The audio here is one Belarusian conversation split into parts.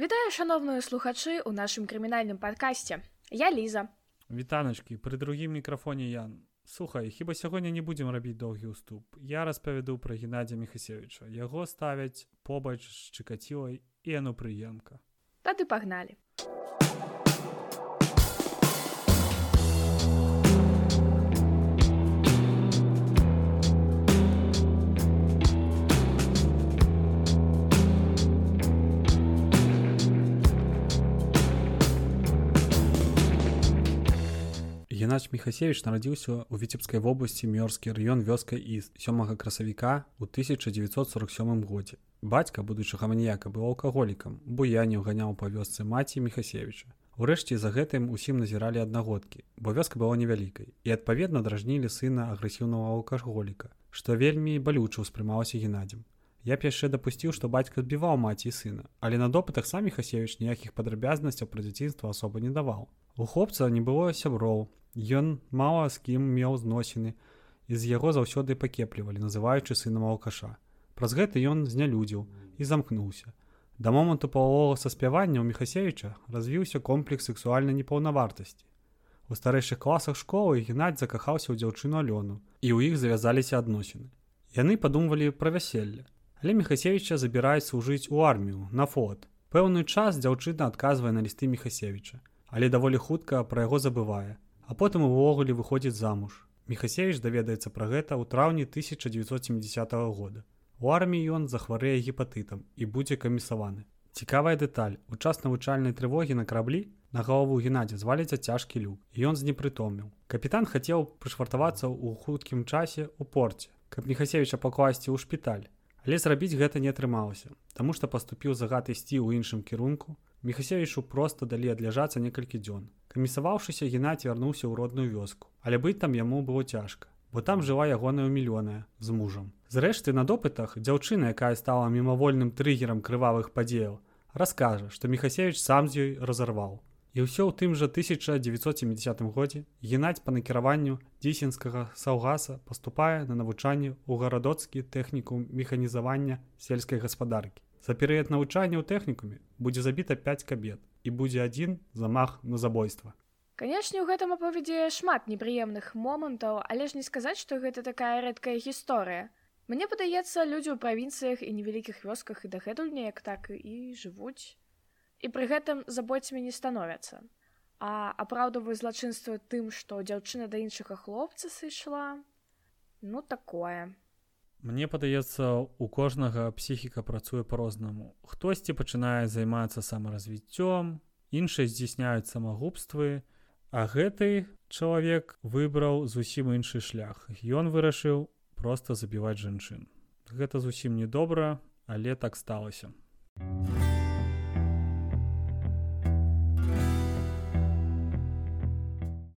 Вітаю шановныя слухачы ў нашым крымінальным падкасці. Я ліза. Вітаначкі, пры другім мікрафоне Ян. Слухай, хіба сягоння не будзем рабіць доўгі ўступ. Я распавяду пра Геннадзя Мехасевіча. Яго ставяць побач з чыкацілай і яно прыемка. Тады пагналі. Геннадзь Мехасевич нарадзіўся ў віцебскай вобласці мёрскі раён вёска і сёмага красавіка ў 1947 годзе. Бацька будучага маніяка быў алкаголікам, буяне ўганяў па вёсцы маці Мехасевіча. Урэшце за гэтым усім назіралі аднагодкі, бо вёска была невялікай і адпаведна дражнілі сына агрэсіўнага алкаголіка, што вельмі балюча ўспрымалася геннадзем. Я б яшчэ дапусціў, што бацька адбіваў маці і сына, але на допытах самі Хасевіч ніякіх падрабязнасцяў пра дзяцінства асоба не даваў. У хлопца не было сяброў, Ён мала з кім меў зносіны і з яго заўсёды пакеплівалі, называючы сынам алкаша. Праз гэта ён знялюдзіў і замкнуўся. Да моманту паловага саспявання ў Мехасевіча развіўся комплекс сексуальнай непаўнавартасці. У старэйшых класах школы геннадзь закахаўся ў дзяўчыну Алёну і ў іх завязаліся адносіны. Яны падумвалі пра вяселле. Але Мехасевіча забіраюць служыць у армію на фот. Пэўны час дзяўчына адказвае на лісты Мехасевіча, але даволі хутка пра яго забывае а потым увогуле выходзіць замуж. Мехасевіч даведаецца пра гэта ў траўні 1970 года. У арміі ён захварэе гепатытам і будзе камісаваны. Цікавая дэталь у час навучальнай трывогі на караблі на галаву геннадзе зваліцца цяжкі люк ён знепрытоміў. Капітан хацеў прышвартавацца ў хуткім часе ў порце, каб Мехасевіча пакласці ў шпіталь. Але зрабіць гэта не атрымалася, таму што паступіў загад ісці ў іншым кірунку, Мехасевічу проста далі адляжацца некалькі дзён. Камісаваўшыся геннадзь вярнуўся ў родную вёску, але быць там яму было цяжка, бо там жыла ягоная мільёная з мужам. Зрэшты на допытах дзяўчына, якая стала мімавольным трыгерам крывавых падзеяў, раскажа, што Мехасевіч сам з ёй разарваў. І ўсё ў тым жа 1970 годзе геннадзь па накіраванню дзесенскага саўгаса паступае на навучанне ў гарадоцкі тэхніку механізавання сельскай гаспадаркі. За перыяд навучання ў тэхнікуме будзе забіта 5 кабет і будзе адзін замах на забойства. Канешне, у гэтым апавядзе шмат непрыемных момантаў, але ж не сказаць, што гэта такая рэдкая гісторыя. Мне падаецца, людзі ў правінцыях і невялікіх вёсках і дагэтуль неяк так і жывуць. І пры гэтым забойцамі не становяцца. А апраўдаваю злачынства тым, што дзяўчына да іншага хлопца сышла, ну такое. Мне падаецца у кожнага псіхіка працуе по-рознаму хтосьці пачынае займацца самаразвіццём іншыя здзяйсняюць самагубствы а гэты чалавек выбраў зусім іншы шлях. Ён вырашыў просто забіваць жанчын. Гэта зусім недобра але так сталася.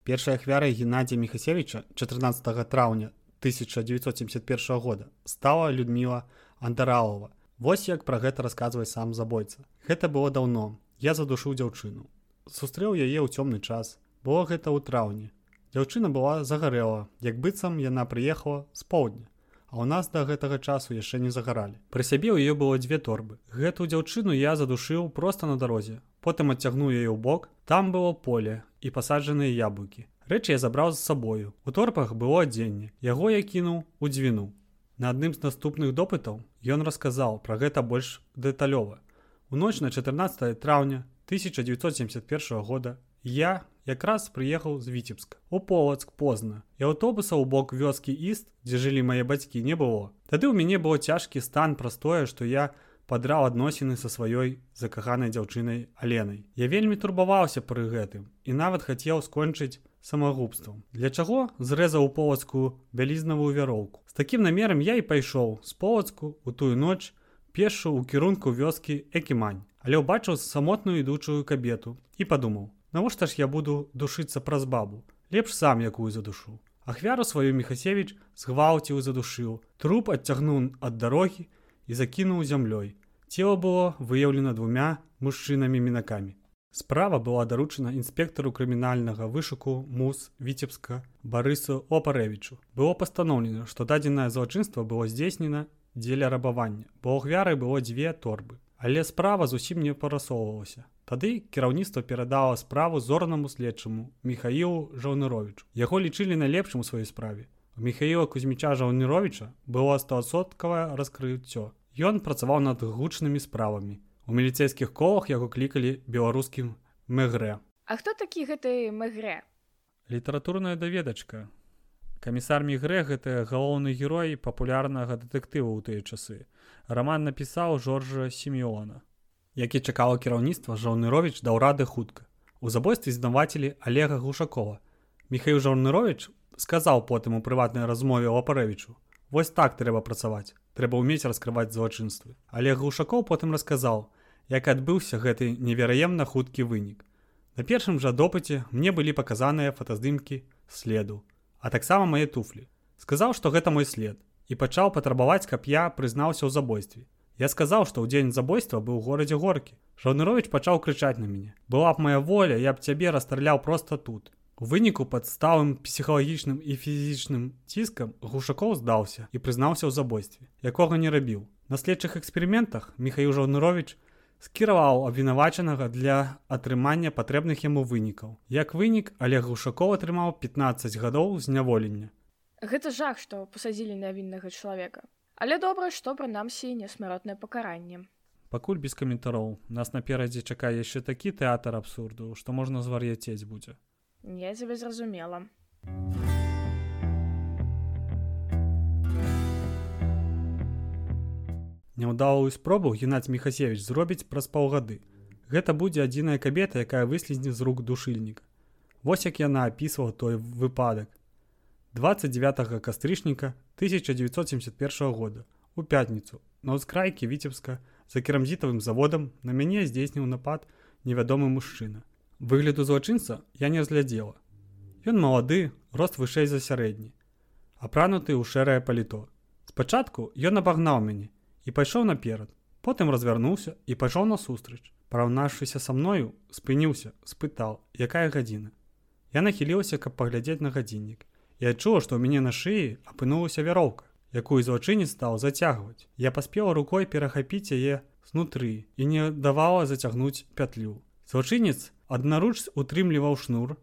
Першая ахвяра геннадзя мехасевича 14 траўня 1971 года стала Людміла Андараова. Вось як пра гэта расказвае сам забойца. Гэта было даўно. Я задушыў дзяўчыну. Сустрэў яе ў цёмны час. Было гэта ў траўні. Дзяўчына была загарэла, як быццам яна прыехала з поўдня. А ў нас да гэтага часу яшчэ не загаралі. Пры сябе ў яе было дзве торбы. Гэту дзяўчыну я задушыў проста на дарозе. Потым адцягнуў яе ў бок, там было поле і пасаджаныя яблыкі. Рэчы я забраў з сабою. У торпах было адзенне. Яго я кінуў у дзвіну. На адным з наступных допытаў ён расказаў пра гэта больш дэталёва. У ноч на 14 траўня 1971 года я якраз прыехаў з віцебска. У полацк позна. І аўтобуса ў бок вёскі іст, дзе жылі мае бацькі не было. Тады ў мяне было цяжкі стан праз тое, што я падраў адносіны са сваёй закаханай дзяўчынай Аленай. Я вельмі турбаваўся пры гэтым і нават хацеў скончыць самагубствам. Для чаго зрэзаў полацку вялізнавую вяроўку. З такім намерам я і пайшоў з полацку у тую ноч пешу ў кірунку вёскі Экімань, але ўбачыў самотную ідучую кабету і падумаў: Навошта ж я буду душыцца праз бабу, лепш сам якую задушу. Ахвяру сваю Мехасевіч згвалціў задушыў, труп адцягнуў ад дарогі і закінуў зямлёй. Цела было выяўлена двумя мужчынамі мінакамі. Справа была даручана інспектару крымінальнага вышуку мус віцебска барысу опарэвічу. Было пастаноўлена, што дадзенае злачынства было здзейснена дзеля рабавання, бо ахвярай было дзве торбы. Але справа зусім не парасоўвалася. Тады кіраўніцтва перадала справу зорнаму следчаму Михаілу Жаўныровичу. Яго лічылі найлепшым у сваёй справе. У Михаіла Кузьміча Жаўніровича было стасоткавае раскрыццё. Ён працаваў над гучнымі справамі. У міліцэйскіх колах яго клікалі беларускім мэгрэ. А хто такі гэты мэгрэ? Літаратурная даведачка. Камісар Мігрэ гэта галоўны герой папулярнага дэтэктыву ў тыя часы. Раман напісаў Жоржа Семёна. Які чакала кіраўніцтва Жаўнырович даў рады хутка. У забойстве знавацілі Олега Глушакова. Михаил Жаўнырович сказаў потым у прыватнай размове Лапарэвічу: « Вось так трэба працаваць, трэба ўмець раскрываць злачынствы. Олег Глушаков потым расказаў, як адбыўся гэты невераемна хуткі вынік. На першым жа допыце мне былі паказаныя фотаздымкі следу, а таксама мае туфлі. Сказаў, што гэта мой след і пачаў патрабаваць, каб я прызнаўся ў забойстве. Я сказаў, што ў дзень забойства быў у горадзе горкі. Жаўнырович пачаў крычаць на мяне. Была б моя воля, я б цябе расстраляў проста тут. У выніку пад сталым псіхалагічным і фізічным ціскам глушакоў здаўся і прызнаўся ў забойстве, якога не рабіў. На следчых эксперыментах Михаил Жаўнырович скіраваў абвінавачанага для атрымання патрэбных яму вынікаў. Як вынік Олег Гушаков атрымаў 15 гадоў зняволення. Гэта жах, што пасадзілі нявіннага чалавека. Але добра, што прынамсі несмяротнае пакаранне. Пакуль без каментароў нас наперадзе чакае яшчэ такі тэатр абсурду, што можна звар'яцець будзе. Я цябе зразумела. Няўдалую спробу Геннадзь Михасевич зробіць праз паўгады. Гэта будзе адзіная кабета, якая выслізне з рук душыльніка. Вось як яна апісвала той выпадак. 29 кастрычніка 1971 года у пятніцу на ўскрайкі віцебска за керамзітавым заводам на мяне здзейсніў напад невядомы мужчына. Выгляду злачынца я не разглядзела. Ён малады, рост вышэй за сярэдні, апрануты ў шэрае паліто. Спачатку ён абагнаў мяне і пайшоў наперад. Потым развярнуўся і пайшоў насустрач. Параўнаўшыся са мною, спыніўся, спытаў, якая гадзіна. Я нахілілася, каб паглядзець на гадзіннік. Я адчула, што ў мяне на шыі апынулася вяроўка, якую злачынец стаў зацягваць. Я паспела рукой перахапіць яе знутры і не давала зацягнуць пятлю. Злачынец аднаруч утрымліваў шнур,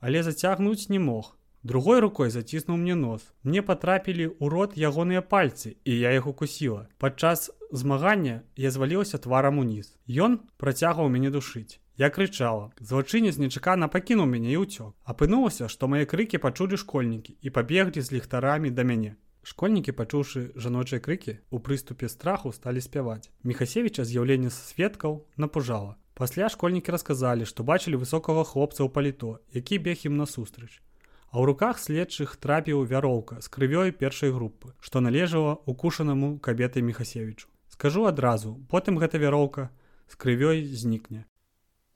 але зацягнуць не мог. Другой рукой заціснуў мне нос. Мне патрапілі ў рот ягоныя пальцы, і я іх укусіла. Падчас змагання я звалілася тварам уніз. Ён працягваў мяне душыць. Я крычала. Злачынец нечакана пакінуў мяне і ўцёк. Апынулася, што мае крыкі пачулі школьнікі і пабеглі з ліхтарамі да мяне. Школьнікі, пачуўшы жаночыя крыкі, у прыступе страху сталі спяваць. Мехасевіча з'яўленне сведкаў напужала. Пасля школьнікі расказалі, што бачылі высокага хлопца ў паліто, які бег ім насустрач а ў руках следчых трапіў вяроўка з крывёй першай групы, што належала укушанаму кабетай мехасевічу. Скажу адразу, потым гэта вяроўка з крывёй знікне.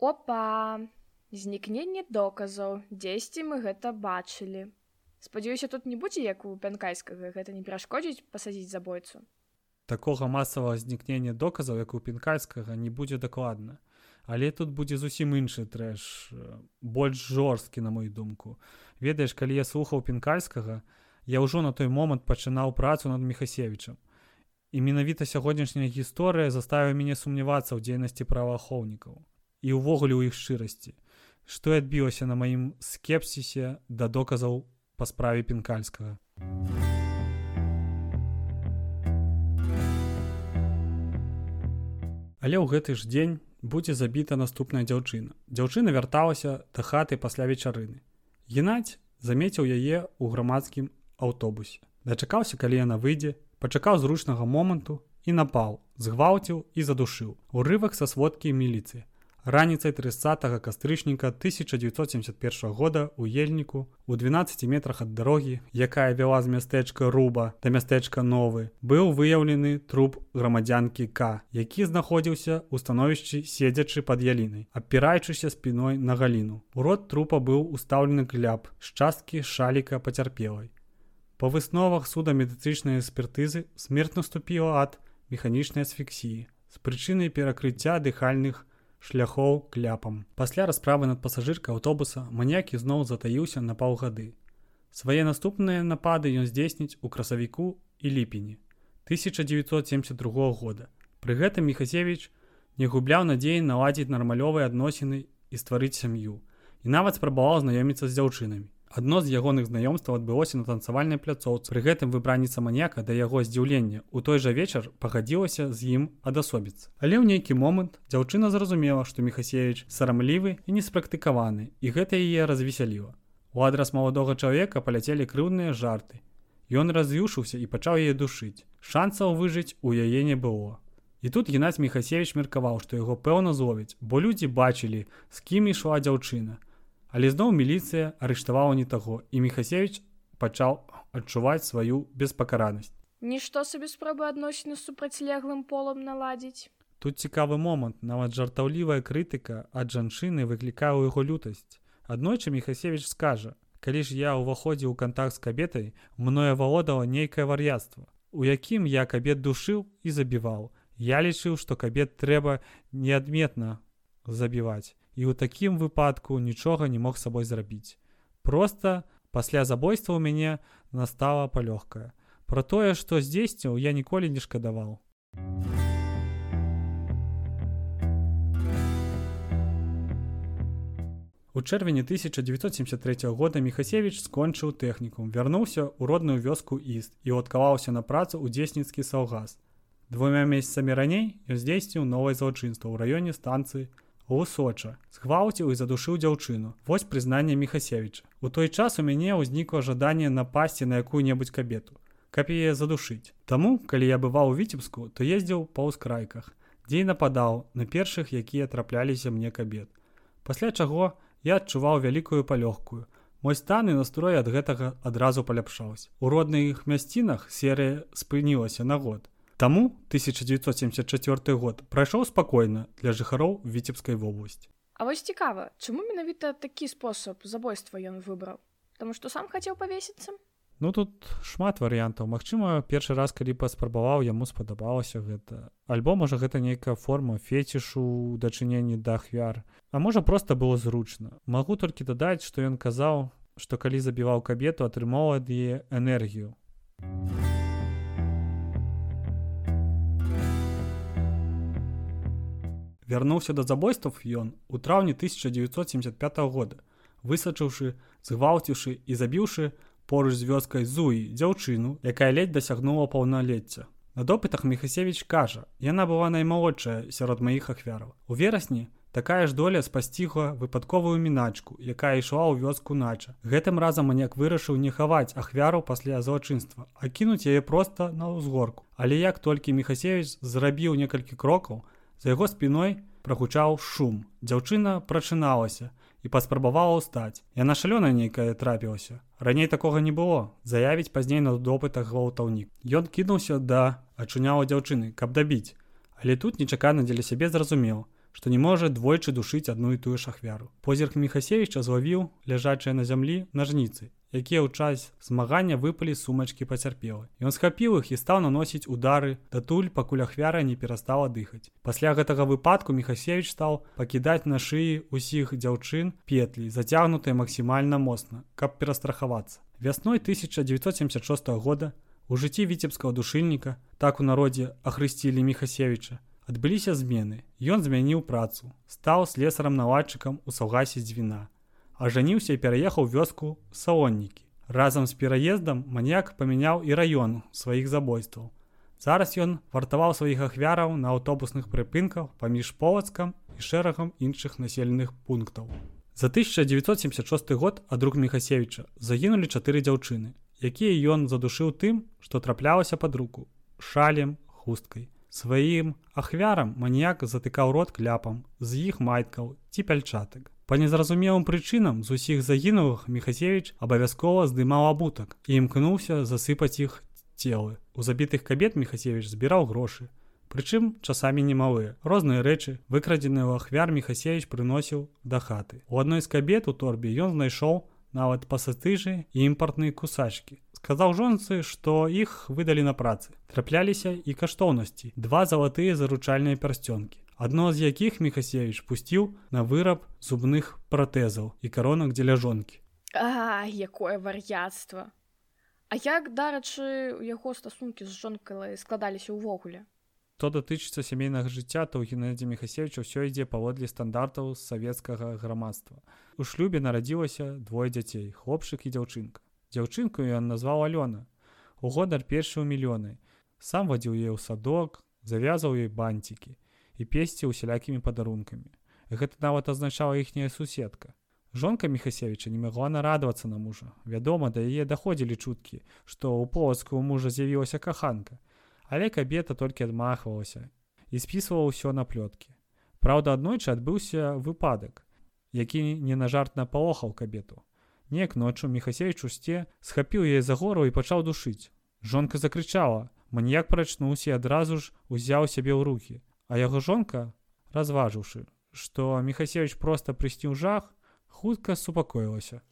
Опа, знікненне доказаў, дзесьці мы гэта бачылі. Спадзяюся, тут не будзе як у пянкайскага гэта не перашкодзіць пасадзіць забойцу. Такога масавага знікнення доказаў, як у пінкальскага не будзе дакладна. Але тут будзе зусім іншы трэш, больш жорсткі на мою думку. Ведаеш калі я слухаў пінкальскага я ўжо на той момант пачынаў працу над мехасевічам і менавіта сягоднішняя гісторыя заставіў мяне сумнявацца ў дзейнасці праваахоўнікаў і ўвогуле ў іх шчырасці што і адбілася на маім скепсісе да доказаў па справе пінкальскага. Але ў гэты ж дзень будзе забіта наступная дзяўчына дзяўчына вярталася да хаты пасля вечарыны Геннадзь замеціў яе ў грамадскім аўтобусе. Дачакаўся, калі яна выйдзе, пачакаў зручнага моманту і напаў, згвалціў і задушыў. Урывак са сводкі міліцыі. Раніцай 30 кастрычніка 1971 года у ельніку у 12 метрах ад дарогі, якая вяла з мястэчка руба да мястэчка новы, быў выяўлены труп грамадзянкі К, які знаходзіўся ў становішчы седзячы пад ялінай, абпіраючыся спіной на галіну. У рот трупа быў устаўлены кляп з часткі шаліка пацярпелай. Па высновах суда медыцычнай экспертызы смерць наступіла ад механічнай асфіксіі з прычынай перакрыцця дыхальных, шляхоў кляпам. Пасля расправы над пасажыркай аўтобуса маньякі зноў затаіўся на паўгады. Свае наступныя напады ён здзейсніць у красавіку і ліпені 1972 года. Пры гэтым Мехасевіч не губляў надзеі наладзіць нармалёвыя адносіны і стварыць сям'ю і нават спрабаваў знаёміцца з дзяўчынамі адно з ягоных знаёмстваў адбылося на танцавальнай пляцоўцы. Пры гэтым выбранніца маньяка да яго здзіўлення у той жа вечар пагадзілася з ім адасобіцца але ў нейкі момант дзяўчына зразумела што мехасевич сарамлівы і неспрактыкаваны і гэта яе развесяліла. У адрас маладога чалавека паляцелі крыўныя жарты. Ён раз'юшыўся і пачаў яе душыць. Шансаў выжыць у яе не было. І тут Геннадзь Мехасевич меркаваў, што яго пэўна зловіць, бо людзі бачылі, з кім ішла дзяўчына. Але зноў міліцыя арыштавала не таго, і Мехасевич пачаў адчуваць сваю беспакаранасць. Нішто сабе спробы адносіны з супрацьлеглым полам наладзіць. Тут цікавы момант, нават жартаўлівая крытыка ад жанчыны выклікае ў яго лютасць. Аднойчы Мехасевич скажа: « Калі ж я ўваходзіў у кантакт з кабетай, мное валодала нейкае вар'яцтва, у якім я кабет душыў і забіваў, Я лічыў, што кабет трэба неадметна забіваць. І ў такім выпадку нічога не мог сабой зрабіць. Проста пасля забойства ў мяне настала палёгкая. Пра тое, што здзейсціў, я ніколі не шкадаваў. У чэрвені 1973 года Мехасевич скончыў тэхнікум, вярнуўся ў родную вёску іст і адкаваўся на працу ў дзесніцкі саўгас. Двумя месяцамі раней ён здзейсніў новае злачынства ў раёне станцыі Усоча, схвалціў і задушыў дзяўчыну. Вось прызнанне Мехасевіча. У той час у мяне ўзнікла жаданне напасці на якую-небудзь кабету, каб яе задушыць. Таму, калі я бываў у віцебску, то ездзіў па ўскрайках, дзе і нападаў на першых, якія трапляліся мне кабет. Пасля чаго я адчуваў вялікую палёгкую. Мой стан і настрой ад гэтага адразу паляпшаўся. У родных мясцінах серыя спынілася на год. Таму 1974 год прайшоў спакойна для жыхароў віцебскай вобласці. А вось цікава, чаму менавіта такі спосаб забойства ён выбраў, Таму што сам хацеў павесіцца. Ну тут шмат варыянтаў. Магчыма, першы раз, калі паспрабаваў, яму спадабалася гэта. Альбо можа гэта нейкая форма фецішу дачыненні да ахвяр. А можа проста было зручна. Магу толькі дадаць, што ён казаў, што калі забіваў кабету, атрымаў ад яе энергію. Вярнуўся да забойстваў ён у траўні 1975 года, высачыўшы, згвалціўшы і забіўшы поруч з вёскай Зуі дзяўчыну, якая ледь дасягнула паўналецця. На допытах Мехасевич кажа: яна была наймалодшая сярод маіх ахвяраў. У верасні такая ж доля спасцігла выпадковую міначку, якая ішла ў вёску нача. Гэтым разам маньяк вырашыў не хаваць ахвяру пасля злачынства, а кінуць яе проста на ўзгорку. Але як толькі Мехасевич зрабіў некалькі крокаў, За яго спіной прагучаў шум. Дзяўчына прачыналася і паспрабавала ўстаць. Яна шалёна нейкая трапілася. Раней такога не было, заявіць пазней на допытах гвалтаўнік. Ён кінуўся да ачуняла дзяўчыны, каб дабіць. Але тут нечакана дзеля сябе зразумеў, што не можа двойчы душыць адну і тую шахвяру. Позірк Мехасевіча злавіў ляжачыя на зямлі нажніцы якія ў час змагання выпалі сумачкі пацярпелы. Ён схапіў іх і стаў наносіць удары, датуль пакуль ахвяра не перастала дыхаць. Пасля гэтага выпадку Мехасевич стаў пакідаць на шыі ўсіх дзяўчын петлі, зацягнутыя максімальна моцна, каб перастрахавацца. Вясной 1976 года у жыцці віцебскага душыльніка, так у народзе ахрысцілі Мехасевіча, адбыліся змены. Ён змяніў працу, стаў слесарам наладчыкам у саўгасе дзвіна ажаніўся і пераехаў вёску салоннікі. Разам з пераездам маньяк памяняў і раён сваіх забойстваў. Зараз ён вартаваў сваіх ахвяраў на аўтобусных прыпынках паміж полацкам і шэрагам іншых населеных пунктаў. За 1976 год ад друг Мехасевіча загінулі чатыры дзяўчыны, якія ён задушыў тым, што траплялася пад руку шалем хусткай. Сваім ахвярам маньяк затыкаў рот кляпам з іх майткаў ці пяльчатак. Па незразумелым прычынам з усіх загінулых Мехасевич абавязкова здымаў абутак і імкнуўся засыпаць іх целы. У забітых кабет Мехасевич збіраў грошы. Прычым часамі немалыя. Розныя рэчы, выкрадзеныя ў ахвяр Мехасевич прыносіў да хаты. У адной з кабет у торбе ён знайшоў нават пасатыжы і імпартныя кусачкі. Сказаў жонцы, што іх выдалі на працы. Трапляліся і каштоўнасці, два залатыя заручальныя пярсцёнкі адно з якіх мехасевич пусціў на выраб зубных пратэзаў і каронак дзеля жонкі а якое вар'яцтва А як дарачы у яго стасункі з жонкай складаліся ўвогуле Што датычыцца сямейнага жыцця, то ў Геннадзі Мехасевіча ўсё ідзе паводле стандартаў савецкага грамадства. У шлюбе нарадзілася двое дзяцей, хлопчык і дзяўчынка. Дзяўчынку ён назваў Алёна. У годар першы ў мільёны. Сам вадзіў яе ў садок, завязаў ёй банцікі і песці усялякімі падарункамі. Гэта нават азначала іхняя суседка. Жонка Мехасевіча не магла нарадавацца на мужа. Вядома, да яе даходзілі чуткі, што ў полацку мужа з'явілася каханка, але кабета толькі адмахвалася і спісвала ўсё на плёткі. Праўда, аднойчы адбыўся выпадак, які не на жарт напалохаў кабету. Неяк ноччу Мехасевіч усце схапіў яе за гору і пачаў душыць. Жонка закрычала, маніяк прачнуўся і адразу ж узяў сябе ў рукі, а яго жонка, разважыўшы, што Мехасевіч проста прысціў жах, хутка супакоілася.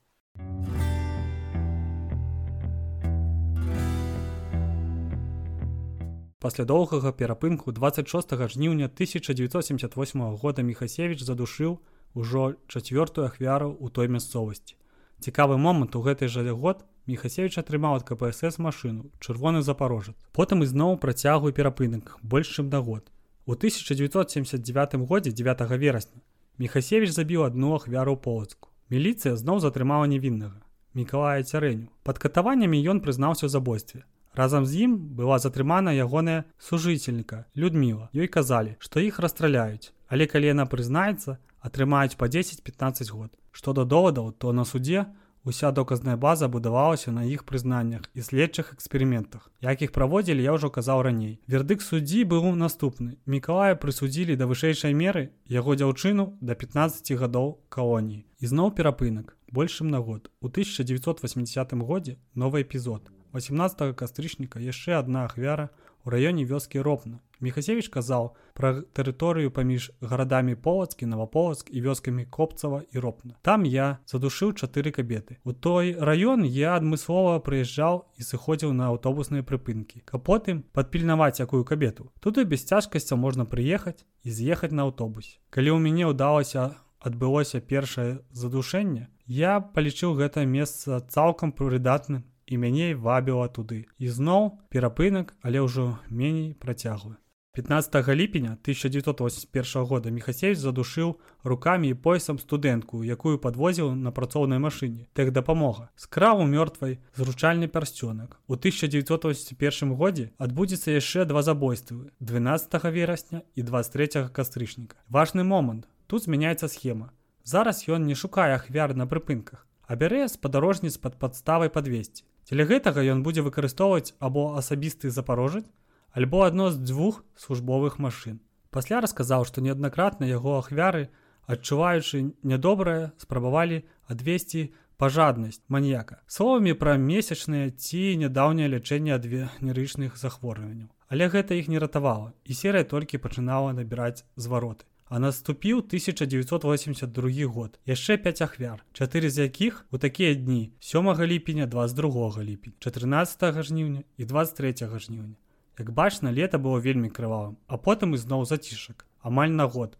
Пасля доўгага перапынку 26 жніўня 1978 года Мехасевіч задушыў ужо чацвёртую ахвяру ў той мясцовасці. Цікавы момант у гэты жа год Мехасевіч атрымаў ад КПСС машыну чырвоны запорожец. Потым ізноў працягваю перапынак больш чым да год. У 1979 годзе 9 верасня Мехасевіч забіў адну ахвяру полацку. Міліцыя зноў затрымала невіннага. Мікалая цярэню. Пад катаваннямі ён прызнаўся ў забойстве. Разам з ім была затрымана ягоная сужыцельніка Людміла. Ёй казалі, што іх расстраляюць, але калі яна прызнаецца, атрымаюць па 10-15 год. Што да довадаў, то на суде Уся доказная база будавалася на іх прызнаннях і следчых эксперыментах. Як іх праводзілі, я ўжо казаў раней. Вердык суддзі быў наступны. Мікалая прысудзілі да вышэйшай меры яго дзяўчыну да 15 гадоў калоніі. Ізноў перапынак, большым на год. У 1980 годзе новы эпізод. 18 кастрычніка яшчэ адна ахвяра у раёне вёскі ропна. Мехасевіч казаў пра тэрыторыю паміж гарадамі полацкі, наваполацк і вёскамі копцава і ропна. Там я задушыў чатыры кабеты. У той раён я адмыслова прыязджаў і сыходзіў на аўтобусныя прыпынкі, каб потым падпільнаваць якую кабету. Туды без цяжкасця можна прыехаць і з'ехаць на аўтобусе. Калі ў мяне ўдалася адбылося першае задушэнне, я палічыў гэта месца цалкам прыдатным і мяне вабіла туды. Ізноў перапынак, але ўжо меней працяглы. 15 ліпеня 1981 года Мехасевич задушыў рукамі і поясам студэнтку, якую падвозіў на працоўнай машыне. Тэх дапамога. Скраў у мёртвай зручальны пярсцёнак. У 1981 годзе адбудзецца яшчэ два забойствы 12 верасня і 23 кастрычніка. Важны момант. Тут змяняецца схема. Зараз ён не шукае ахвяр на прыпынках, а бярэ спадарожніц пад падставай падвесці. Дзеля гэтага ён будзе выкарыстоўваць або асабісты запарожаць, альбо адно з дзвюх службовых машын. Пасля расказаў, што неаднакратна яго ахвяры, адчуваючы нядобрае, спрабавалі адвесці пажаднасць маньяка. Словамі пра месячныя ці нядаўняе лячэнне ад венерычных захворванняў. Але гэта іх не ратавала, і серыя толькі пачынала набіраць звароты. А наступіў 1982 год. Яшчэ 5 ахвяр чатыры з якіх у такія дні 7 ліпеня 22 ліпень 14 жніўня і 23 жніўня. Як бачна лета было вельмі крывавым а потым ізноў зацішак амаль на год.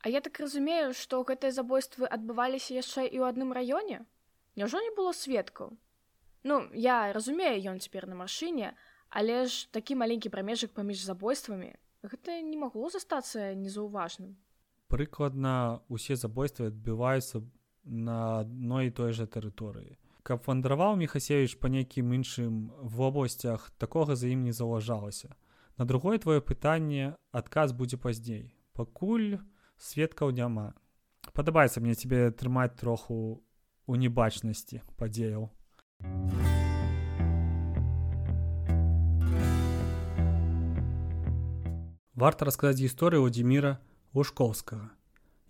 А я так разумею што гэтыя забойствы адбываліся яшчэ і ў адным раёне? Няўжо не было сведкаў? Ну я разумею ён цяпер на машыне але ж такі маленькі прамежак паміж забойствамі гэта не магло застацца незаўважным. Прыкладна усе забойствы адбіваюцца на адной і той жа тэрыторыі. Каб вандраваў мехасевіч па нейкім іншым вобласцях такога за ім не заўважалася. На другое твоё пытанне адказ будзе пазней. Пакуль сведкаў няма. Падабаецца мне цябе трымаць троху у небачнасці падзеяў. а варта расказаць гісторыю Владзіміра Ушкоўскага,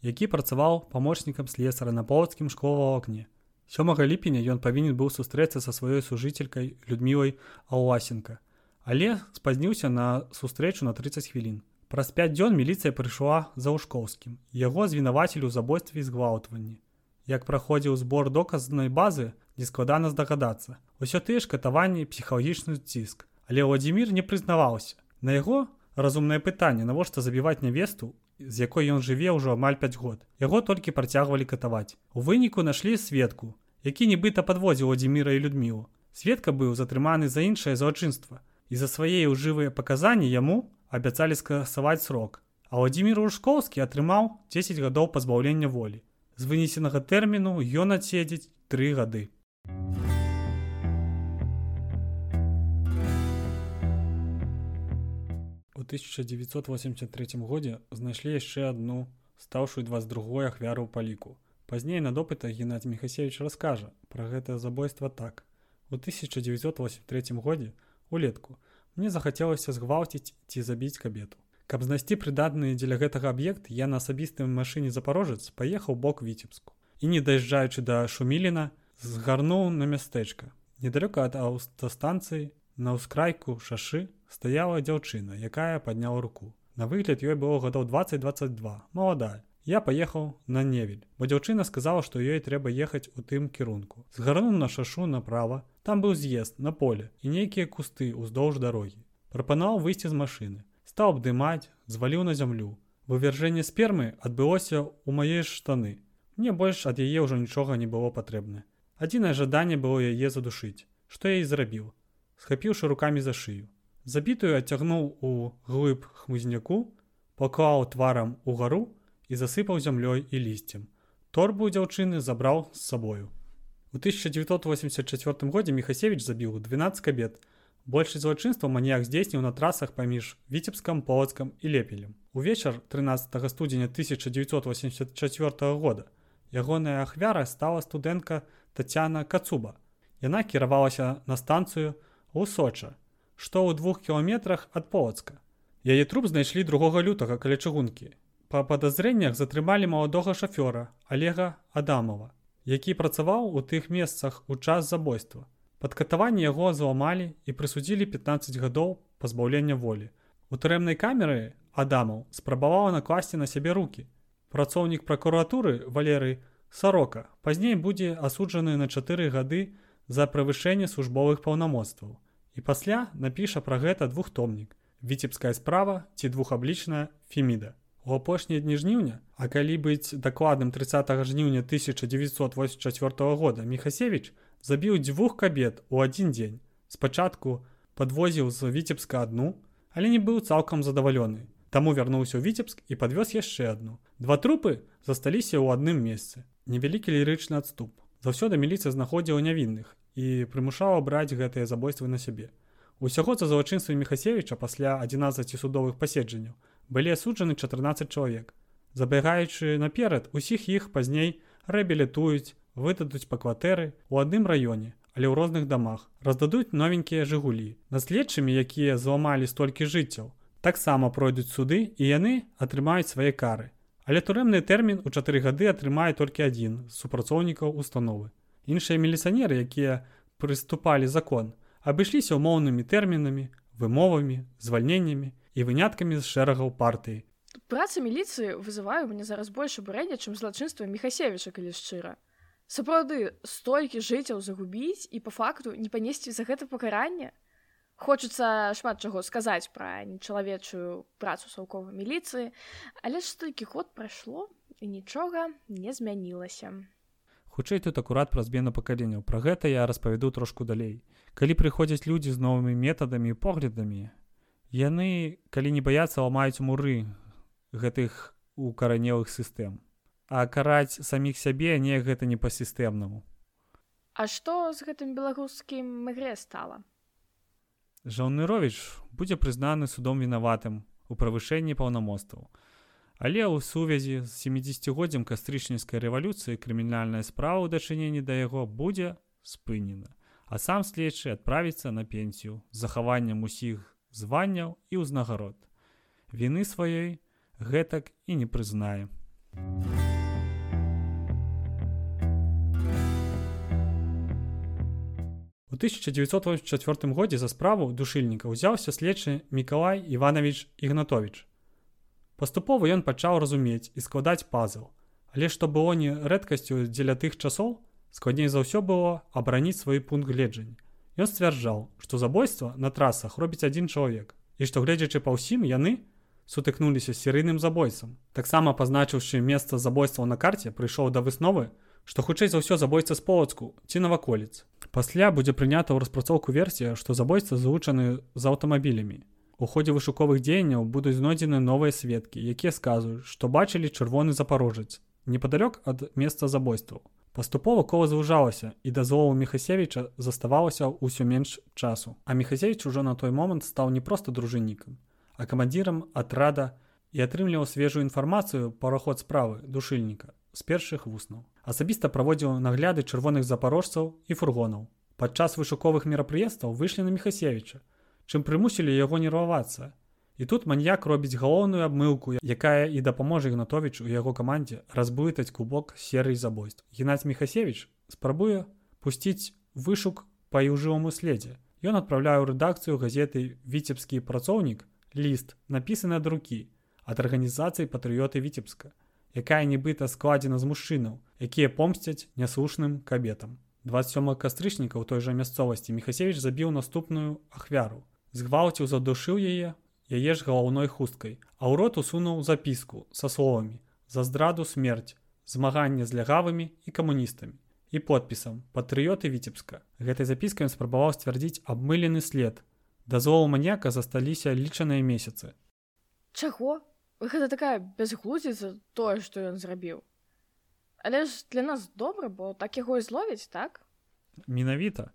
які працаваў памочнікам слесара на полацкім школу акне. Сёмага ліпеня ён павінен быў сустрэцца са сваёй сужыцелькай Людмілай Аўласенка, але спазніўся на сустрэчу на 30 хвілін. Праз 5 дзён міліцыя прыйшла за ўшкоўскім. Яго звінавацілі ў забойстве і згвалтванні. Як праходзіў збор доказнай базы, нескладана здагадацца. Усё тыя ж катаванні псіхалагічны ціск. Але Владзімир не прызнаваўся. На яго разумнае пытанне навошта забіваць нявесту з якой ён жыве ўжо амаль 5 год яго толькі працягвалі катаваць у выніку нашлі сведку які нібыта падводзіў адзіміра і людмілу сведка быў затрыманы за іншае злачынства і за свае ўжывыя паказанні яму абяцалі скасаваць срок. А Владзімир Рушкоўскі атрымаў 10 гадоў пазбаўлення волі. З вынесенага тэрміну ён адседзець тры гады. 1983 годзе знайшлі яшчэ адну стаўшую 22 ахвяру ў паліку. Пазней на допытах Геннадзь Мехасевич раскажа пра гэтае забойства так. У 1983 годзе улетку мне захацелася згвалціць ці забіць кабету. Каб знайсці прыдатны дзеля гэтага аб'ект, я на асабістым машыне запорожец паехаў бок віцебску. І не даязджаючы да шуміліна, згарнуў на мястэчка. Недалёка ад аўтастанцыі на ўскрайку шашы стаяла дзяўчына, якая падняла руку. На выгляд ёй было гадоў 2022, маладая. Я паехаў на невель, бо дзяўчына сказала, што ёй трэба ехаць у тым кірунку. Згарнуў на шашу направа, там быў з'езд на поле і нейкія кусты ўздоўж дарогі. Прапанаваў выйсці з машыны, стаў абдымаць, зваліў на зямлю. Вывяржэнне спермы адбылося ў мае штаны. Мне больш ад яе ўжо нічога не было патрэбна. Адзінае жаданне было яе задушыць. Што я і зрабіў, схапіўшы рукамі за шыю. Забітую адцягнуў у глыб хмызняку, паклаў тварам угару, і засыпаў зямлёй і лісцем. Торбу дзяўчыны забраў з сабою. У 1984 годзе Мехасевич забіў 12 кабет. Большасць злачынства маніяк здзейсніў на трасах паміж віцебскам полацкам і лепелем. Увечар 13 студзеня 1984 года ягоная ахвяра стала студэнтка Тацяна Кацуба. Яна кіравалася на станцыю ў Соча, што ў двух кіламетрах ад полацка. Яе труп знайшлі другога лютага каля чыгункі Па падазрэннях затрымалі маладога шафёра Олега Адамова, які працаваў у тых месцах у час забойства. Пад катаванне яго зламалі і прысудзілі 15 гадоў пазбаўлення волі. У турэмнай камеры Адамаў спрабавала накласці на сябе руки. Працоўнік пракуратуры Валерый Сарока пазней будзе асуджаны на чатыры гады за правышэнне службовых паўнамоцтваў. І пасля напіша пра гэта двухтомнік. Віцебская справа ці двухаблічная феміда. У апошнія дні жніўня, а калі быць дакладным 30 жніўня 1984 года Мехасевич забіў дзвюх кабет у адзін дзень. Спачатку падвозіў з віцебска адну, але не быў цалкам задавалёны. Таму вярнуўся ў віцебск і падвёз яшчэ адну. Два трупы засталіся ў адным месцы. Невялікі лірычны адступ. Заўсёды міліцыя знаходзіла нявінных і прымушала браць гэтыя забойствы на сябе. Усяго за залачынствам Мехасевіча пасля 11 судовых паседжанняў былі асуджаны 14 чалавек. Забягаючы наперад, усіх іх пазней рэабілітуюць, выдадуць па кватэры ў адным раёне, але ў розных дамах, раздадуць новенькія жыгулі. Наследчымі, якія зламалі столькі жыццяў, таксама пройдуць суды і яны атрымаюць свае кары. Але турэмны тэрмін у чатыры гады атрымае толькі адзін з супрацоўнікаў установы. Іншыя міліцыянеры, якія прыступалі закон, абышліся ўмоўнымі тэрмінамі, вымовамі, звальненнямі і выняткамі з шэрагаў партыі. Праца міліцыі вызываю мне зараз больш абурэння, чым злачынства Мехасевіча, калі шчыра. Сапраўды столькі жыццяў загубіць і па факту не панесці за гэта пакаранне. Хочацца шмат чаго сказаць пра нечалавечую працу саўковай міліцыі, але ж столькі год прайшло і нічога не змянілася. Хутчэй тут акурат пра змену пакаленняў. Пра гэта я распавяду трошку далей. Калі прыходзяць людзі з новымі метадамі і поглядамі, яны калі не баяцца ламаюць муры гэтых укаранелых сістэм а караць саміх сябе не гэта не па-сістэмнаму А што з гэтым беларускім мігре стала жаўнырович будзе прызнаны судом вінаватым у правышэнні паўнамостваў але ў сувязі з 70годдзям кастрычніцкай рэвалюцыі крымінальная справа ў дачыненні да яго будзе спынена а сам следчы адправіцца на пенсію з захаваннем усіх званняў і ўзнагарод. Віны сваёй гэтак і не прызнае. У 1984 годзе за справу душыльніка ўзяўся следчы Мікалай Іванович Ігнатович. Паступова ён пачаў разумець і складаць пазл, але што было не рэдкасцю дзеля тых часоў, складней за ўсё было абараніць свой пункт гледжання. Ён сцвярджаў, што забойства на трасах робіць адзін чалавек і што гледзячы па ўсім яны сутыкнуліся з серыйным забойцам. Таксама пазначыўшы месца забойстваў на карце прыйшоў да высновы, што хутчэй за ўсё забойца з полацку ці наваколіц. Пасля будзе прынята ў распрацоўку версія, што забойцы злучаны з аўтамабілямі. У ходзе вышуковых дзеянняў будуць знойдзены новыя сведкі, якія сказваюць, што бачылі чырвоны запарожец непадалёк ад месца забойстваў. Паступова кола звужалася і дазволу Мехасевіча заставалася ўсё менш часу. А Мехасевіч ужо на той момант стаў не проста дружыннікам, а камандзірам атрада і атрымліваў свежую інфармацыю параход справы душыльніка з першых вуснаў. Асабіста праводзіў нагляды чырвоных запарожцаў і фургонаў. Падчас вышуковых мерапрыемстваў выйшлі на Мехасевіча, чым прымусілі яго нервавацца. І тут маньяк робіць галоўную абмылку, якая і дапаможа Ігнатовіч у яго камандзе разбытаць кубок серый забойств. Геннадзь Мехасевич спрабуе пусціць вышук па іўжываму следзе. Ён адпраўляе ў рэдакцыю газеты віцебскі працоўнік ліст напісаны ад рукі ад арганізацыі патрыёты віцебска якая нібыта складзена з мужчынаў, якія помсцяць няслушным кабетам. 27 кастрычніка ў той жа мясцовасці Мехасевіч забіў наступную ахвяру. Згвалціў задушыў яе, яе ж галаўной хусткай, а ў рот усунуў запіску са словамі: за здраду смерць, змаганне з лягавымі і камуністамі і подпісам патрыёты віцебска. Гэтай запіскай спрабаваў сцвярдзіць абмылены след. Дазволу маньяка засталіся лічаныя месяцы. Чаго? гэта такая бязглузіца тое што ён зрабіў але ж для нас добра бо так яго і зловіць так менавіта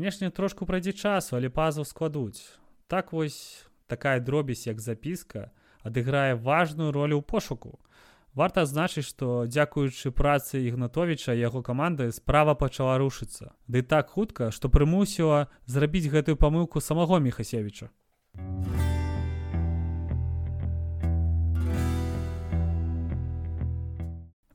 канешне трошку прайдзе часу але пазу складуць. Так вось такая дробязь як запіска адыграе важную ролю ў пошуку. Варта адзначыць што дзякуючы працы ігнатовіча яго каманды справа пачала рушыцца. Ды так хутка што прымусіла зрабіць гэтую памылку самого мехасевіча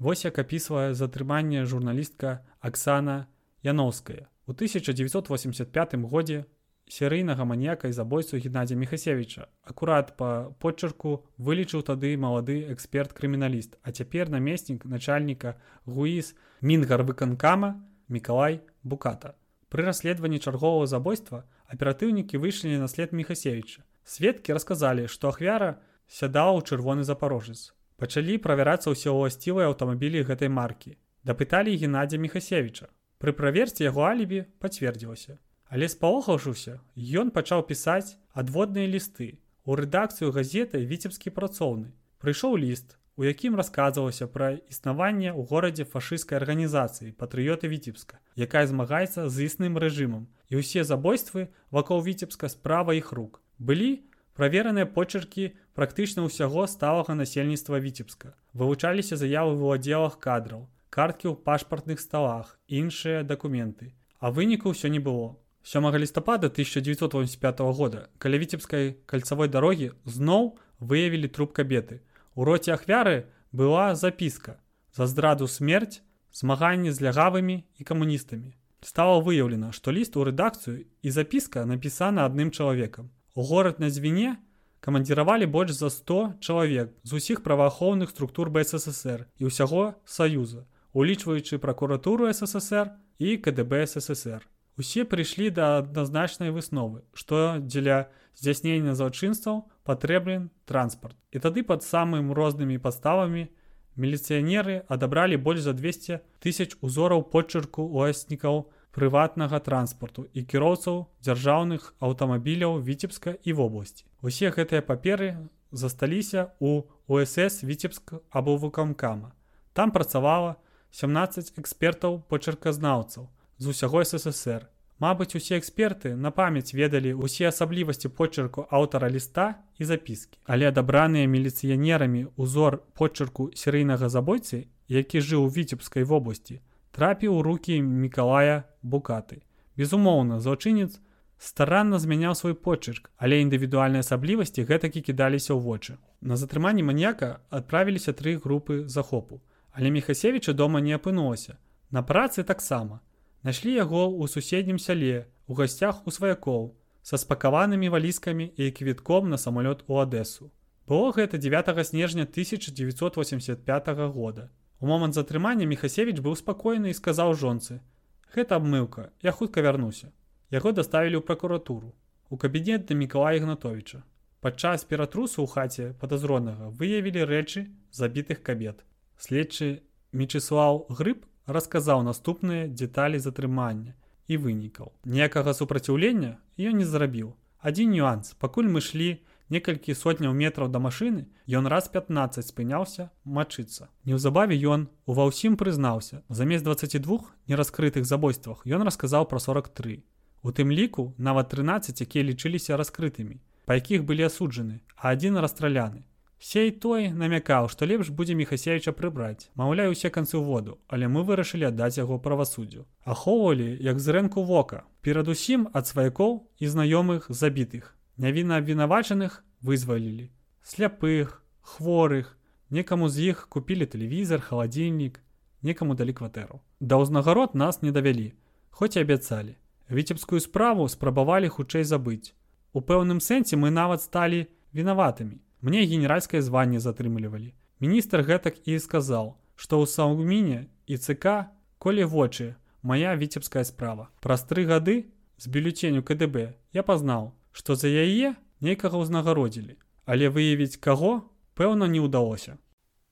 Вось як апісвае затрыманне журналістка Аксана Яноўская. У 1985 годзе серыйнага маньяка і забойцу Геннадзя Мехасевіча. Акурат па почерку вылічыў тады малады эксперт-крыміналіст, а цяпер намеснік начальніка Гуіс Мінгар выканкама Мікалай Буката. Пры расследаванні чарговага забойства аператыўнікі выйшлі на след Мехасевіча. Сведкі расказалі, што ахвяра сядала ў чырвоны запорожец. Пачалі правярацца ўсе ўласцівыя аўтамабілі гэтай маркі. Дапыталі Геннадзя Мехасевіча. Пры праверце яго алібі пацвердзілася. Але спалохаўшыўся, ён пачаў пісаць адводныя лісты. У рэдакцыю газеты віцебскі працоўны. Прыйшоў ліст, у якім расказвалася пра існаванне ў горадзе фашысцкай арганізацыі патрыёты віцебска, якая змагаецца з існым рэжымам. І ўсе забойствы вакол віцебска справа іх рук. Былі Правераныя почеркі практычна ўсяго сталага насельніцтва віцебска. Вывучаліся заявы ў аддзелах кадраў, карткі ў пашпартных сталах, іншыя дакументы. А выніку ўсё не было. 7 лістапада 1985 года каля віцебскай кальцавой дарогі зноў выявілі труп кабеты. У роце ахвяры была запіска за здраду смерць, змаганне з лягавымі і камуністамі. Стала выяўлена, што ліст у рэдакцыю і запіска напісана адным чалавекам. У горад на звіне камандзіравалі больш за 100 чалавек з усіх праваахоўных структур бССР і ўсяго саюза, улічваючы пракуратуру ССР і КДБ ССР. Усе прыйшлі да адназначнай высновы, што дзеля здзяйснення злачынстваў патрэбен транспарт. І тады пад самым рознымі падставамі міліцыянеры адабралі больш за 200 тысяч узораў почырку уаснікаў прыватнага транспарту і кіроўцаў дзяржаўных аўтамабіляў віцебска і вобласці. Усе гэтыя паперы засталіся у УСС віцебск або вукамкама. Там працавала 17 экспертаў почерказнаўцаў з усяго ССР. Мабыць, усе эксперты на памяць ведалі ўсе асаблівасці почерку аўтара ліста і запіскі. Але адабраныя міліцыянерамі ўзор почерку серыйнага забойцы, які жыў у віцебскай вобласці, трапіў у рукі мікалая букаты. Безумоўна, злачынец старанна змяняў свой почырк, але індывідуальныя асаблівасці гэтакі кідаліся ў вочы. На затрыманні маньяка адправіліся тры групы захопу, але Мехасевіча дома не апынулася. На працы таксама. Нашлі яго ў суседнім сяле, у гасцях у сваякоў, са спакаванымі валіскамі і квітком на самалёт у Адэсу. Было гэта 9 снежня 1985 года. У момант затрымання Мехасевіч быў спакойны і сказаў жонцы: « Гэта абмылка, я хутка вярнуся. Яго даставілі ў пракуратуру. У кабінет да Мікалая Гнатовіча. Падчас ператрусу ў хаце падазронага выявілі рэчы забітых кабет. Следчы Мечыслаў Грыб расказаў наступныя дэталі затрымання. і вынікаў. Ніякага супраціўлення ён не зрабіў. Адзін нюанс, пакуль мы шлі некалькі сотняў метраў да машыны, ён раз 15 спыняўся мачыцца. Неўзабаве ён ува ўсім прызнаўся. Замест 22 нераскрытых забойствах ён расказаў пра 43. У тым ліку нават 13, якія лічыліся раскрытымі, па якіх былі асуджаны, а адзін расстраляны. Сей той намякаў, што лепш будзе мехасевіча прыбраць. Маўляю усе канцы ў воду, але мы вырашылі аддаць яго правасуддзю. Ахоўвалі як з рэнку вока, перадусім ад сваякоў і знаёмых забітых. Нявіна абвінавачаных вызвалілі. Сляпых, хворых, некаму з іх купілі тэлевізор, халадзільнік, некаму далі кватэру. Да ўзнагарод нас не давялі, хоць і абяцалі. Віцебскую справу спрабавалі хутчэй забыць. У пэўным сэнсе мы нават сталі вінаватымі. Мне генеральскае званне затрымлівалі. Міністр гэтак і сказаў, што ў саўміне і ЦК колі вочы моя віцебская справа. Праз тры гады з бюлетеню КДБ я пазнаў, што за яе нейкага ўзнагародзілі, але выявіць каго пэўна не ўдалося.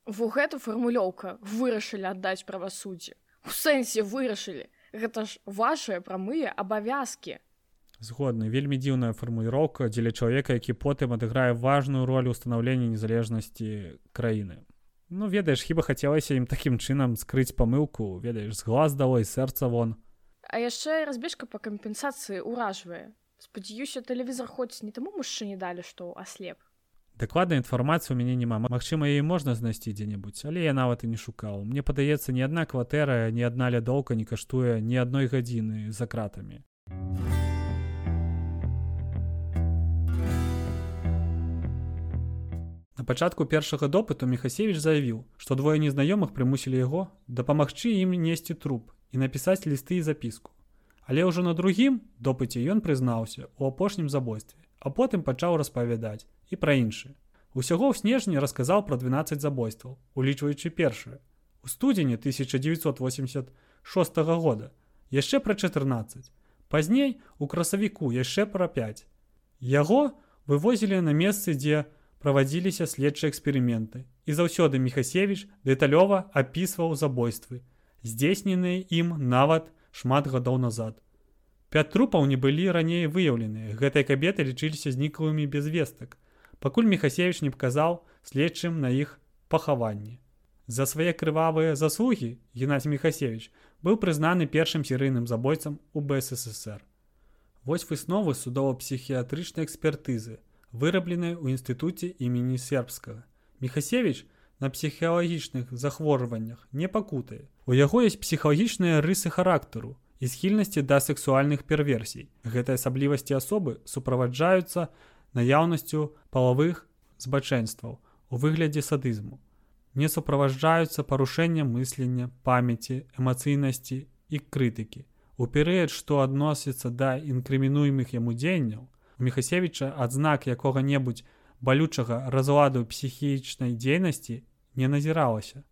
Во гэту фармулёўка вырашылі аддаць правасуддзе. У сэнсе вырашылі. Гэта ж вашыя прамыя абавязкі згодны. Вельмі дзіўная фармуліроўка дзеля чалавека які потым адыграе важную ролю ўстанаўлення незалежнасці краіны. Ну ведаеш хіба хацелася ім такім чынам скрыць памылку? Ведаеш з глаз дало і сэрца вон. А яшчэ разбежка па кампенсацыі ўражвае. Спадзяюся тэлевізор хоць не таму мужчыне далі што аслеп. Дакладная інфармацыя у мяне няма. Мачыма яе можна знайсці дзе-небудзь але я нават і не шукаў. Мне падаецца ні адна кватэра ні адна лядоўка не каштуе ні адной гадзіны за кратамі На пачатку першага допыту Мехасевіч заявіў, што двое незнаёмых прымусілі яго дапамагчы ім несці труп і напісаць лісты і запіску. Але ўжо на другім допыце ён прызнаўся у апошнім забойстве, а потым пачаў распавядаць і пра іншы. Усяго ў снежні расказаў пра 12 забойстваў, улічваючы першае. У студзені 1986 года яшчэ пра 14. Пазней у красавіку яшчэ пра 5. Яго вывозілі на месцы, дзе, праводзіліся следчыя эксперыменты. І заўсёды мехасевич дэталёва апісваў забойствы здзейсненыя ім нават шмат гадоў назад. Пят трупаў не былі раней выяўленыя гэтыя кабеты лічыліся зніклымі без вестак пакуль мехасевич не паказаў следчым на іх пахаванне за свае крывавыя заслугі геннадзь мехасевич быў прызнаны першым серыйным забойцам у бСср вось высновы судова-псіхіятрычнай экспертызы вырабленая ў інстытуце імені сербскага. Мехасевич на псіхалагічных захворваннях не пакутае. У яго ёсць псіхалагічныя рысы характару і схільнасці да сексуальных перверсій. Гэтыя асаблівасці асобы суправаджаюцца наяўнасцю палавых збачэнстваў у выглядзе садызму. Не суправаджаюцца парушэннем мыслення, памяці, эмацыйнасці і крытыкі. У перыяд, што адносіцца да інкрымінуемых яму дзеянняў, Мехасевіча адзнак якога-небудзь балючага разладу псіхічнай дзейнасці не назіралася.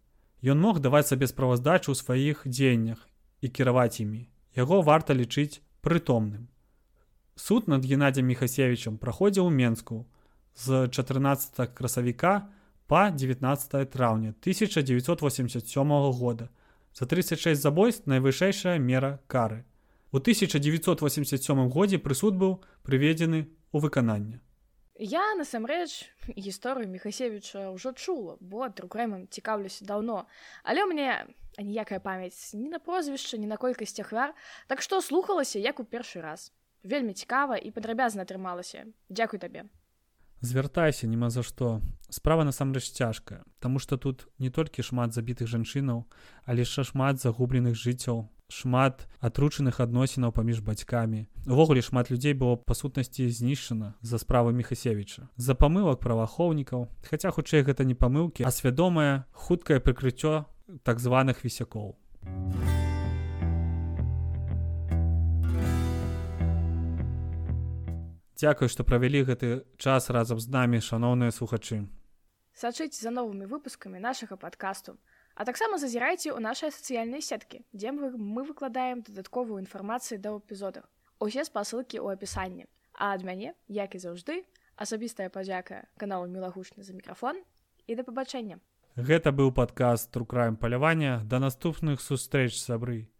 Ён мог даваць сабе справаздачу ў сваіх дзеяннях і кіраваць імі. Яго варта лічыць прытомным. Суд над Геннадзем Мехасевічам праходзіў у Менску з 14 красавіка па 19 траўня 1987 года. За 36 забойств найвышэйшая мера кары. У 1987 годзе прысуд быў прыведзены ў выкананне. Я насамрэч гісторыю Мехасевіча ўжо чула, бо друкрэмам цікаўлюся даўно. Але ў мяне аніякая памяць ні на прозвішча, ні на колькасць ахвяр, так што слухалася як у першы раз. Вельмі цікава і падрабязна атрымалася. Дзякуй табе. Звяртайся нема за што. Справа насамрэч цяжкая, Таму што тут не толькі шмат забітых жанчынаў, але яшчэ шмат загубленых жыццяў, шмат атручаных адносінаў паміж бацькамі. Увогуле шмат людзей было па сутнасці знішчана за справы Мехасевіча. За памылак праваахоўнікаў, хаця хутчэй гэта не памылкі, а свядомае хуткае прыкрыццё так званых вісякоў. Дзякую, што правялі гэты час разам з намі шаноўныя слухачы. Сачыць за новымі выпускамі нашага падкасту. А таксама зазірайце ў нашыя сацыяльныя сеткі, дзе мы, мы выкладаем дадатковую інфармацыю да эпізодах. Усе спасылкі ў апісанні. А ад мяне, як і заўжды, асабістая падзяка каналу мілагучны за мікрафон і да пабачэння. Гэта быў падказ трукраем палявання да наступных сустрэч сабры.